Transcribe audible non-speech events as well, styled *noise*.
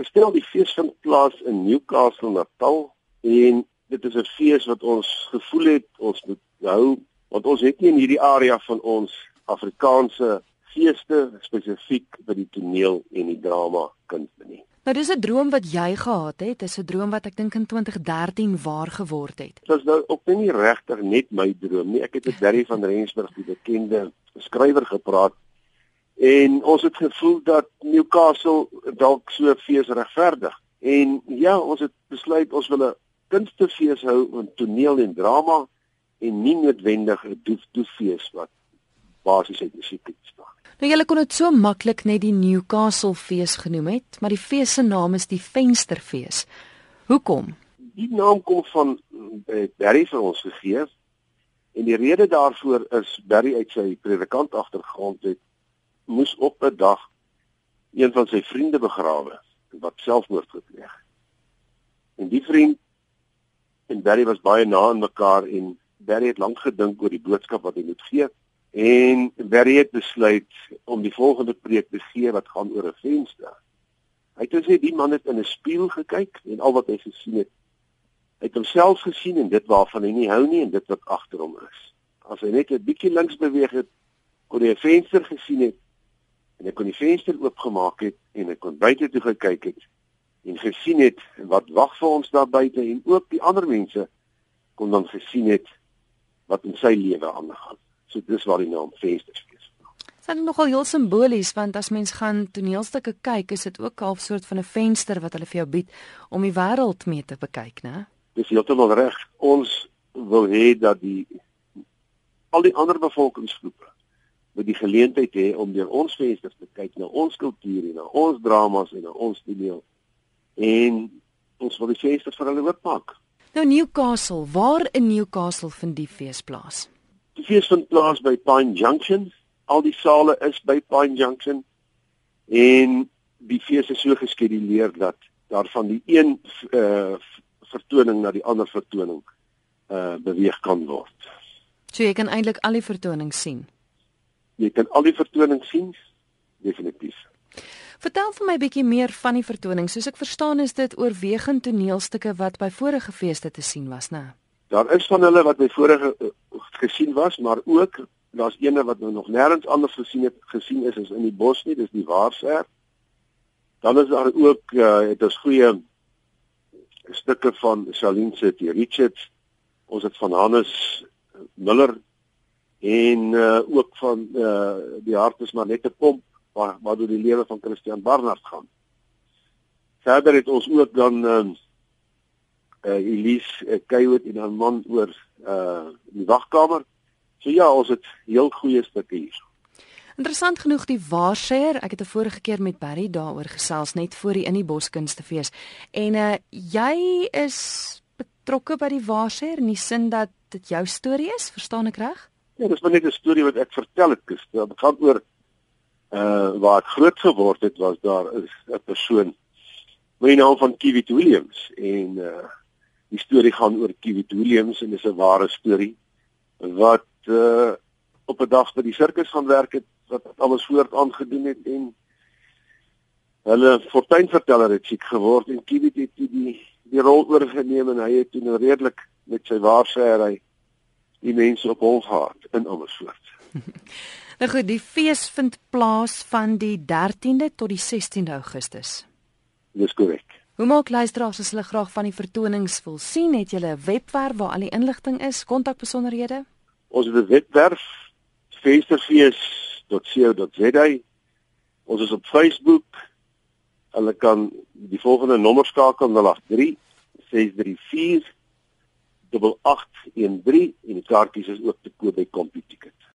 Verstel die fees vind plaas in Newcastle Natal en dit is 'n fees wat ons gevoel het ons moet hou want ons het nie in hierdie area van ons Afrikaanse feeste spesifiek by die toneel en die drama kunste nie. Nou dis 'n droom wat jy gehad het, dis 'n droom wat ek dink in 2013 waar geword het. Dit is nou ook nie regtig net my droom nie. Ek het met Barry van Rensburg, die bekende skrywer gepraat en ons het gevoel dat Newcastle dalk so fees regverdig. En ja, ons het besluit ons wil 'n kunstefees hou met toneel en drama en nie noodwendig 'n doef doeffees wat basies uit musiek bestaan. Nou julle kon dit so maklik net die Newcastle fees genoem het, maar die fees se naam is die Vensterfees. Hoekom? Die naam kom van eh, Barry vir ons gegee. En die rede daarvoor is Barry uit sy predikant agtergrond het moes op 'n dag een van sy vriende begrawe wat selfmoord gepleeg. En die vriend en Barry was baie na aan mekaar en Barry het lank gedink oor die boodskap wat hy moet gee en Barry het besluit om die volgende preek te gee wat gaan oor 'n venster. Hy het gesê die man het in 'n spieël gekyk en al wat hy gesien het, hy het homself gesien en dit waarvan hy nie hou nie en dit wat agter hom is. As hy net 'n bietjie links beweeg het, kon hy 'n venster gesien het en ek kon die venster oopgemaak het en ek kon buite toe gekyk het en gesien het wat wag vir ons daar buite en ook die ander mense kon dan gesien het wat in sy lewe aangaan. So dis waar die naam vensters is. Dit is nogal heel simbolies want as mens gaan toneelstukke kyk, is dit ook 'n soort van 'n venster wat hulle vir jou bied om die wêreld mee te bekyk, né? Dis heeltemal reg. Ons wil hê dat die al die ander bevolkingsgroepe moet die geleentheid hê om deur ons vensters te kyk na ons kultuur en na ons dramas en na ons toneel. En ons wil die vensters vir hulle oopmaak. Nou Newcastle, waar in Newcastle vind die fees plaas? Die fees vind plaas by Pine Junction. Al die sale is by Pine Junction. En die fees is so geskeduleer dat daar van die een uh vertoning na die ander vertoning uh beweeg kan word. So jy kan eintlik al die vertonings sien jy kan al die vertonings sien definitief. Vertel vir my 'n bietjie meer van die vertonings. Soos ek verstaan is dit oorwegend toneelstukke wat by vorige feeste te sien was, né? Daar is van hulle wat by vorige uh, gesien was, maar ook daar's ene wat nou nog nêrens anders gesien het gesien is as in die bos nie, dis die Waarser. Dan is daar ook uh, het ons goeie stukke van Saline City Richards. Ons het van Hannes Miller en uh, ook van uh, die hart is maar net 'n pomp waar waar deur die lewe van Christian Barnard gaan. Verder het ons ook dan uh, uh Elise uh, Kaywood en 'n man oor uh die wagkamer. So ja, ons het heel goeie stukke hier. Interessant genoeg die Waarseer, ek het 'n vorige keer met Barry daaroor gesels net voor die in die Boskunstefees. En uh jy is betrokke by die Waarseer in die sin dat dit jou storie is, verstaan ek reg? Ja, dis maar net 'n storie wat ek vertel het, Kus. Dit gaan oor uh waar ek groot geword het, was daar 'n persoon met die naam van Kiwi Williams en uh die storie gaan oor Kiwi Williams en dis 'n ware storie wat uh op 'n dag by die sirkus gaan werk het wat alles voort aangedoen het en hulle fortuinverteller het siek geword en Kiwi het die die rol oorgeneem en hy het toe nou redelik met sy waarsêry die mense op hom gehad in Amersfoort. *laughs* nou goed, die fees vind plaas van die 13de tot die 16de Augustus. Dis korrek. Hoe maak luisteraars as hulle graag van die vertonings wil sien? Het julle 'n webwerf waar al die inligting is, kontakbesonderhede? Ons het 'n webwerf feesterfees.co.za. Ons is op Facebook. Hulle kan die volgende nommer skakel 083 634 8813 en die kaartjies is ook te koop by CompuTicket.